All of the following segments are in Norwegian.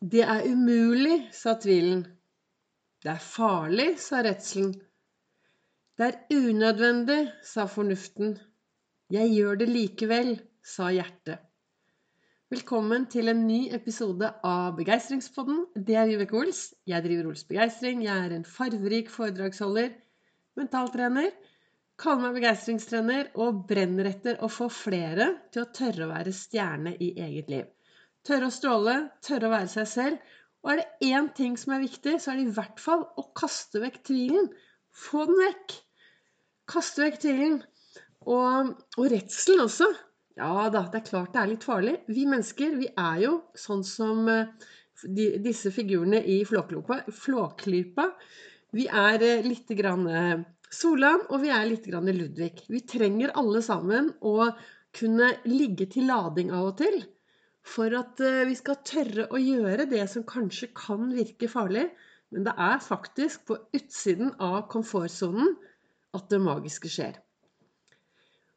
Det er umulig, sa tvilen. Det er farlig, sa redselen. Det er unødvendig, sa fornuften. Jeg gjør det likevel, sa hjertet. Velkommen til en ny episode av Begeistringspodden. Det er Vibeke Ols. Jeg driver Ols Begeistring. Jeg er en farverik foredragsholder, mentaltrener, kaller meg begeistringstrener og brenner etter å få flere til å tørre å være stjerne i eget liv. Tørre å stråle, tørre å være seg selv. Og er det én ting som er viktig, så er det i hvert fall å kaste vekk tvilen. Få den vekk. Kaste vekk tvilen. Og, og redselen også. Ja da, det er klart det er litt farlig. Vi mennesker, vi er jo sånn som eh, de, disse figurene i Flåklypa. Vi er eh, litt grann eh, Solan, og vi er litt grann Ludvig. Vi trenger alle sammen å kunne ligge til lading av og til for at eh, vi skal tørre å gjøre det som kanskje kan virke farlig, men det er faktisk på utsiden av komfortsonen at det magiske skjer.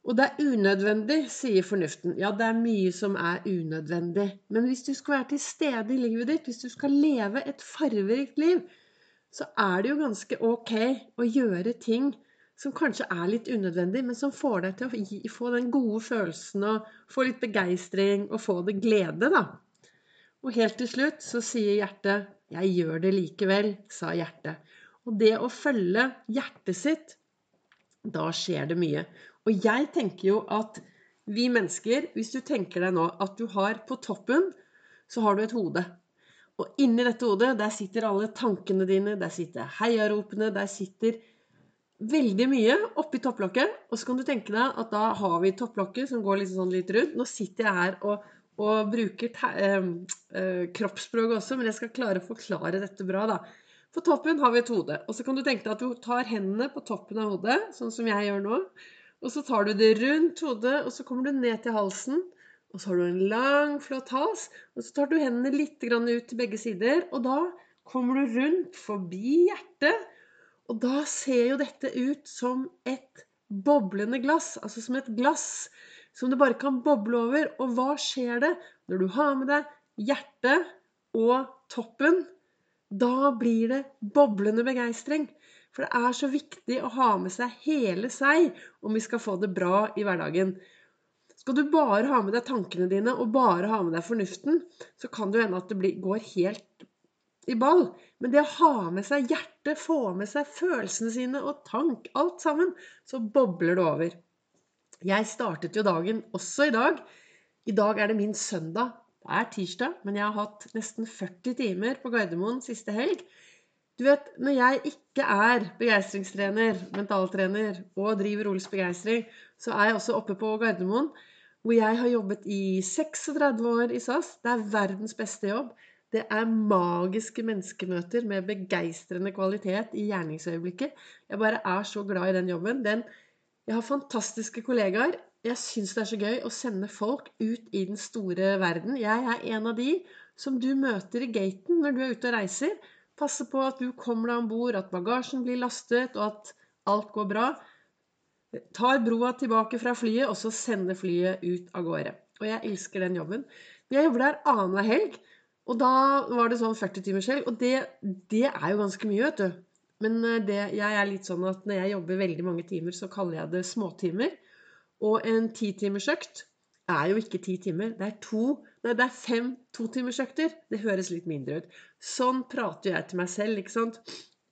Og det er unødvendig, sier fornuften. Ja, det er mye som er unødvendig. Men hvis du skal være til stede i livet ditt, hvis du skal leve et farverikt liv, så er det jo ganske ok å gjøre ting som kanskje er litt unødvendig, men som får deg til å få den gode følelsen og få litt begeistring og få det glede, da. Og helt til slutt så sier hjertet 'Jeg gjør det likevel', sa hjertet. Og det å følge hjertet sitt, da skjer det mye. Og jeg tenker jo at vi mennesker, hvis du tenker deg nå at du har på toppen, så har du et hode. Og inni dette hodet, der sitter alle tankene dine, der sitter heiaropene, der sitter veldig mye oppi topplokket. Og så kan du tenke deg at da har vi topplokket som går liksom sånn litt rundt. Nå sitter jeg her og, og bruker eh, eh, kroppsspråk også, men jeg skal klare å forklare dette bra, da. På toppen har vi et hode. Og så kan du tenke deg at du tar hendene på toppen av hodet, sånn som jeg gjør nå. Og så tar du det rundt hodet, og så kommer du ned til halsen. Og så har du en lang, flott hals. Og så tar du hendene litt ut til begge sider. Og da kommer du rundt forbi hjertet og da ser jo dette ut som et boblende glass, altså som et glass som det bare kan boble over. Og hva skjer det når du har med deg hjertet og toppen? Da blir det boblende begeistring. For det er så viktig å ha med seg hele seg om vi skal få det bra i hverdagen. Skal du bare ha med deg tankene dine og bare ha med deg fornuften, så kan det hende at det går helt i ball. Men det å ha med seg hjertet, få med seg følelsene sine og tank, alt sammen, så bobler det over. Jeg startet jo dagen også i dag. I dag er det min søndag. Det er tirsdag, men jeg har hatt nesten 40 timer på Gardermoen siste helg. Du vet, når jeg ikke er begeistringstrener, mentaltrener og driver Ols Begeistring, så er jeg også oppe på Gardermoen, hvor jeg har jobbet i 36 år i SAS. Det er verdens beste jobb. Det er magiske menneskemøter med begeistrende kvalitet i gjerningsøyeblikket. Jeg bare er så glad i den jobben. Den, jeg har fantastiske kollegaer. Jeg syns det er så gøy å sende folk ut i den store verden. Jeg er en av de som du møter i gaten når du er ute og reiser. Passe på at du kommer deg om bord, at bagasjen blir lastet, og at alt går bra. Tar broa tilbake fra flyet, og så sender flyet ut av gårde. Og jeg elsker den jobben. Jeg jobber der annenhver helg. Og da var det sånn 40 timers helg. Og det, det, er jo ganske mye, vet du. Men eh, det, jeg er litt sånn at når jeg jobber veldig mange timer, så kaller jeg det småtimer. Og en titimersøkt er jo ikke ti timer. Det er to Nei, det er fem totimersøkter. Det høres litt mindre ut. Sånn prater jeg til meg selv, ikke sant.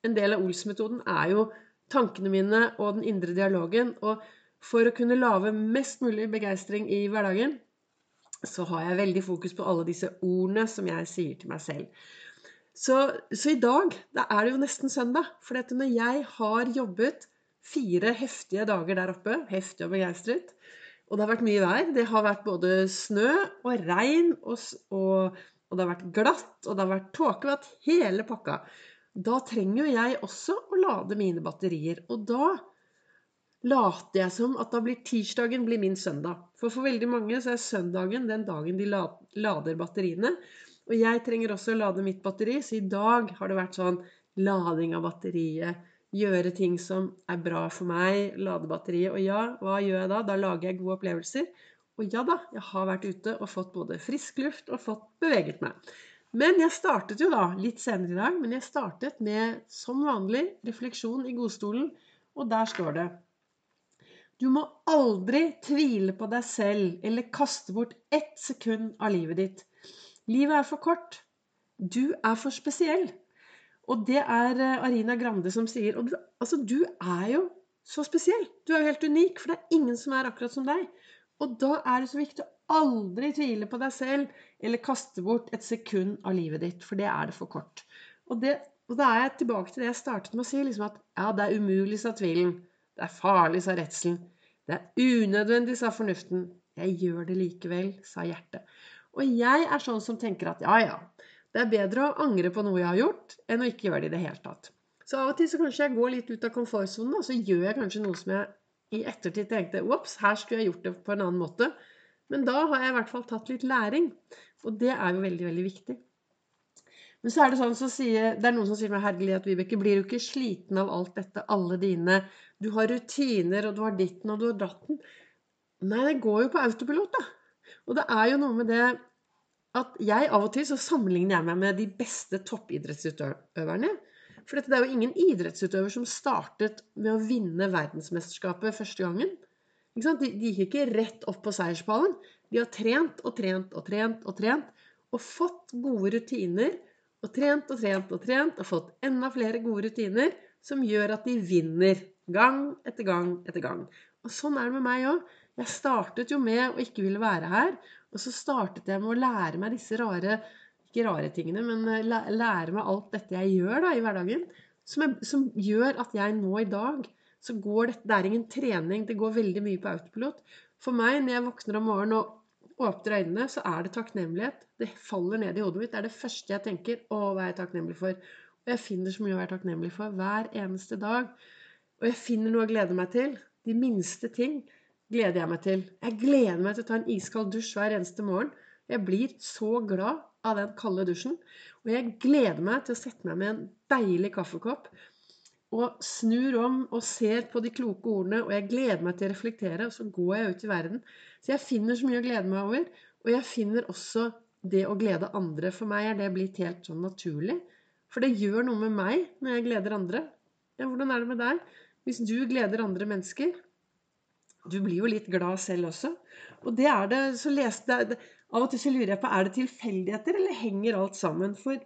En del av Ols-metoden er jo tankene mine og den indre dialogen. Og for å kunne lage mest mulig begeistring i hverdagen, så har jeg veldig fokus på alle disse ordene som jeg sier til meg selv. Så, så i dag da er det jo nesten søndag. For når jeg har jobbet fire heftige dager der oppe, heftig og begeistret, og det har vært mye vær Det har vært både snø og regn, og, og, og det har vært glatt, og det har vært tåkevatt, hele pakka. Da trenger jo jeg også å lade mine batterier. Og da later jeg som at da blir tirsdagen blir min søndag. For for veldig mange så er søndagen den dagen de lader batteriene. Og jeg trenger også å lade mitt batteri, så i dag har det vært sånn lading av batteriet. Gjøre ting som er bra for meg. Lade batteriet. Og ja, hva gjør jeg da? Da lager jeg gode opplevelser. Og ja da, jeg har vært ute og fått både frisk luft og fått beveget meg. Men jeg startet jo da litt senere i dag, men jeg startet med som vanlig refleksjon i godstolen, og der står det Du må aldri tvile på deg selv eller kaste bort ett sekund av livet ditt. Livet er for kort. Du er for spesiell. Og det er eh, Arina Grande som sier Og du, altså, du er jo så spesiell. Du er jo helt unik, for det er ingen som er akkurat som deg. Og da er det så viktig å aldri tvile på deg selv eller kaste bort et sekund av livet ditt, for det er det for kort. Og, det, og da er jeg tilbake til det jeg startet med å si, liksom at ja, det er umulig, sa tvilen. Det er farlig, sa redselen. Det er unødvendig, sa fornuften. Jeg gjør det likevel, sa hjertet. Og jeg er sånn som tenker at ja, ja, det er bedre å angre på noe jeg har gjort, enn å ikke gjøre det i det hele tatt. Så av og til så kanskje jeg går litt ut av komfortsonen, og så gjør jeg kanskje noe som jeg i ettertid tenkte Ops, her skulle jeg gjort det på en annen måte. Men da har jeg i hvert fall tatt litt læring. Og det er jo veldig, veldig viktig. Men så er det sånn så sier, det er noen som sier meg herlighet, Vibeke, blir du ikke sliten av alt dette, alle dine Du har rutiner, og du har ditten, og du har datten. Nei, det går jo på autopilot, da. Og det er jo noe med det at jeg av og til så sammenligner jeg meg med de beste toppidrettsutøverne. For det er jo ingen idrettsutøver som startet med å vinne verdensmesterskapet første gangen. De, de gikk ikke rett opp på seierspallen. De har trent og trent og trent og trent og fått gode rutiner. Og trent og trent og trent og fått enda flere gode rutiner som gjør at de vinner gang etter gang etter gang. Og sånn er det med meg òg. Jeg startet jo med å ikke ville være her. Og så startet jeg med å lære meg disse rare Ikke rare tingene, men eh, lære meg alt dette jeg gjør da i hverdagen. Som, jeg, som gjør at jeg nå i dag så går dette Det er ingen trening. Det går veldig mye på autopilot. For meg, når jeg våkner om morgenen og åpner øynene, så er det takknemlighet. Det faller ned i hodet mitt. Det er det første jeg tenker. Å, hva er jeg takknemlig for? Og jeg finner så mye å være takknemlig for hver eneste dag. Og jeg finner noe å glede meg til. De minste ting gleder jeg meg til. Jeg gleder meg til å ta en iskald dusj hver eneste morgen. Jeg blir så glad av den kalde dusjen. Og jeg gleder meg til å sette meg med en deilig kaffekopp og snur om og ser på de kloke ordene, og jeg gleder meg til å reflektere, og så går jeg ut i verden. Så jeg finner så mye å glede meg over. Og jeg finner også det å glede andre. For meg er det blitt helt sånn naturlig. For det gjør noe med meg når jeg gleder andre. Ja, hvordan er det med deg? Hvis du gleder andre mennesker, du blir jo litt glad selv også. Og det er det, så leste jeg Av og til så lurer jeg på er det tilfeldigheter, eller henger alt sammen? For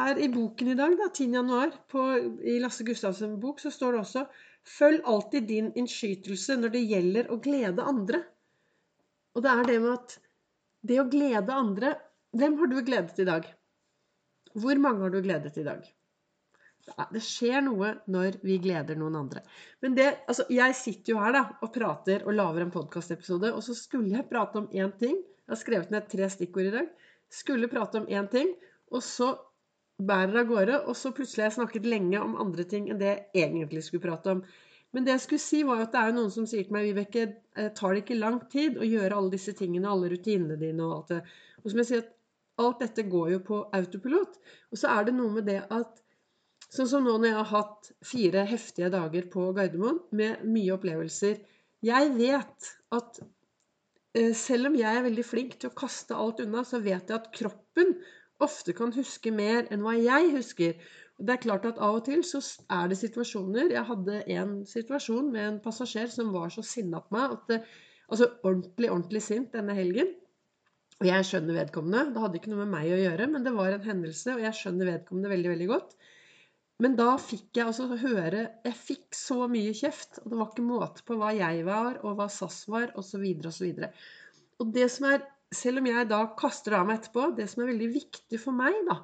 her i boken i dag, da, 10. januar, på, i Lasse Gustavsens bok, så står det også Følg alltid din innskytelse når det gjelder å glede andre. Og det er det med at det å glede andre Hvem har du gledet i dag? Hvor mange har du gledet i dag? Det skjer noe når vi gleder noen andre. Men det, altså, jeg sitter jo her da, og prater og lager en podkastepisode, og så skulle jeg prate om én ting. Jeg har skrevet ned tre stikkord i dag. Skulle prate om én ting, og så bærer av gårde. Og så plutselig har jeg snakket lenge om andre ting enn det jeg egentlig skulle prate om. Men det jeg skulle si var at det er noen som sier til meg Vibeke, eh, tar det ikke lang tid å gjøre alle disse tingene, alle rutinene dine og alt det. Og som jeg sier, at alt dette går jo på autopilot. Og så er det noe med det at Sånn som nå når jeg har hatt fire heftige dager på Gardermoen med mye opplevelser. Jeg vet at eh, selv om jeg er veldig flink til å kaste alt unna, så vet jeg at kroppen ofte kan huske mer enn hva jeg husker. Det er klart at Av og til så er det situasjoner Jeg hadde en situasjon med en passasjer som var så sinna på meg at det, Altså ordentlig, ordentlig sint denne helgen. Og jeg skjønner vedkommende. Det hadde ikke noe med meg å gjøre, men det var en hendelse, og jeg skjønner vedkommende veldig, veldig godt. Men da fikk jeg altså høre Jeg fikk så mye kjeft, og det var ikke måte på hva jeg var, og hva SAS var, osv., osv. Og det som er Selv om jeg da kaster det av meg etterpå, det som er veldig viktig for meg, da,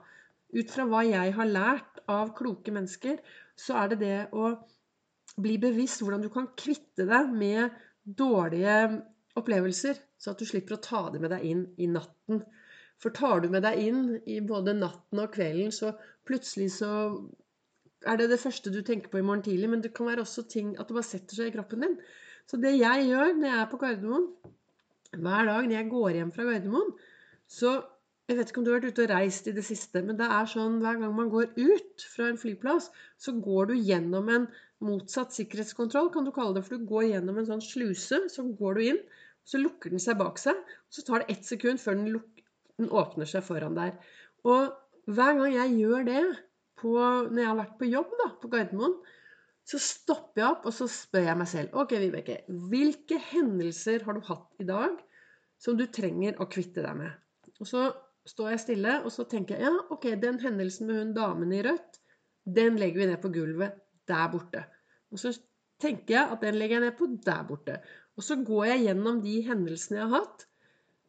ut fra hva jeg har lært av kloke mennesker, så er det det å bli bevisst hvordan du kan kvitte deg med dårlige opplevelser, så at du slipper å ta dem med deg inn i natten. For tar du med deg inn i både natten og kvelden, så plutselig så er det det første du tenker på i morgen tidlig, men det kan være også ting at det bare setter seg i kroppen din. Så det jeg gjør når jeg er på Gardermoen, hver dag når jeg går hjem fra Gardermoen, så Jeg vet ikke om du har vært ute og reist i det siste, men det er sånn hver gang man går ut fra en flyplass, så går du gjennom en motsatt sikkerhetskontroll, kan du kalle det. For du går gjennom en sånn sluse, så går du inn, så lukker den seg bak seg. og Så tar det ett sekund før den, den åpner seg foran der. Og hver gang jeg gjør det på, når jeg har vært på jobb da, på Gardermoen, så stopper jeg opp og så spør jeg meg selv Ok, Vibeke, hvilke hendelser har du hatt i dag som du trenger å kvitte deg med? Og så står jeg stille, og så tenker jeg ja, ok, den hendelsen med hun damen i rødt, den legger vi ned på gulvet der borte. Og så tenker jeg at den legger jeg ned på der borte. Og så går jeg gjennom de hendelsene jeg har hatt,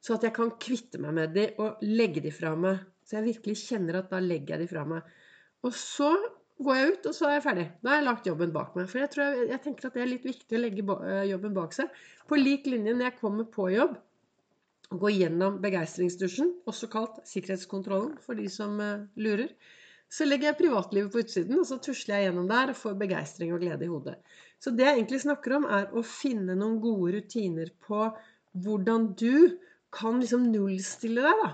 så at jeg kan kvitte meg med de og legge de fra meg. Så jeg virkelig kjenner at da legger jeg de fra meg. Og så går jeg ut, og så er jeg ferdig. Da har jeg lagt jobben bak meg. For jeg, jeg, jeg tenker at det er litt viktig å legge eh, jobben bak seg. På lik linje når jeg kommer på jobb gå gjennom begeistringsdusjen, også kalt sikkerhetskontrollen for de som uh, lurer, så legger jeg privatlivet på utsiden, og så tusler jeg gjennom der og får begeistring og glede i hodet. Så det jeg egentlig snakker om, er å finne noen gode rutiner på hvordan du kan liksom nullstille deg, da.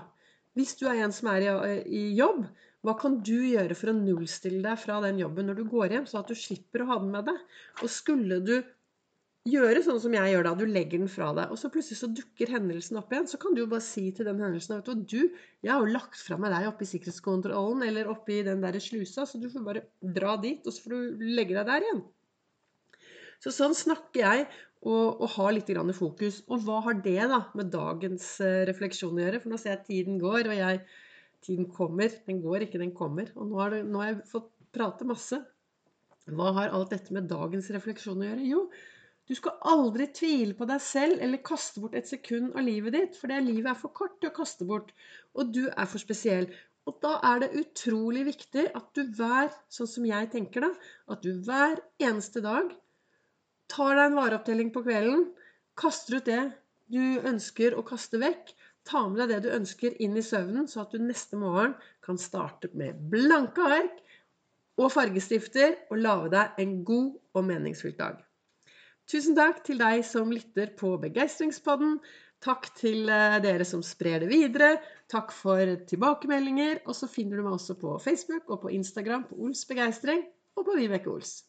Hvis du er en som er i, i jobb, hva kan du gjøre for å nullstille deg fra den jobben når du går hjem, så at du slipper å ha den med deg? Og skulle du gjøre sånn som jeg gjør da. Du legger den fra deg. Og så plutselig så dukker hendelsen opp igjen. Så kan du jo bare si til den hendelsen vet du, du, jeg har jo lagt fra meg deg oppe i sikkerhetskontrollen eller oppe i den der slusa, så du får bare dra dit, og så får du legge deg der igjen. Så sånn snakker jeg og, og har litt grann fokus. Og hva har det da med dagens eh, refleksjon å gjøre? For nå ser jeg at tiden går, og jeg, tiden kommer. Den går ikke, den kommer. Og nå har, det, nå har jeg fått prate masse. Hva har alt dette med dagens refleksjon å gjøre? Jo, du skal aldri tvile på deg selv eller kaste bort et sekund av livet ditt, for det livet er for kort til å kaste bort, og du er for spesiell. Og da er det utrolig viktig at du hver, sånn som jeg tenker da, at du hver eneste dag tar deg en vareopptelling på kvelden, kaster ut det du ønsker å kaste vekk, ta med deg det du ønsker inn i søvnen, så at du neste morgen kan starte med blanke ark og fargestifter og lage deg en god og meningsfylt dag. Tusen takk til deg som lytter på Begeistringspodden. Takk til eh, dere som sprer det videre. Takk for tilbakemeldinger. Og så finner du meg også på Facebook og på Instagram på Ols Begeistring og på Vibeke Ols.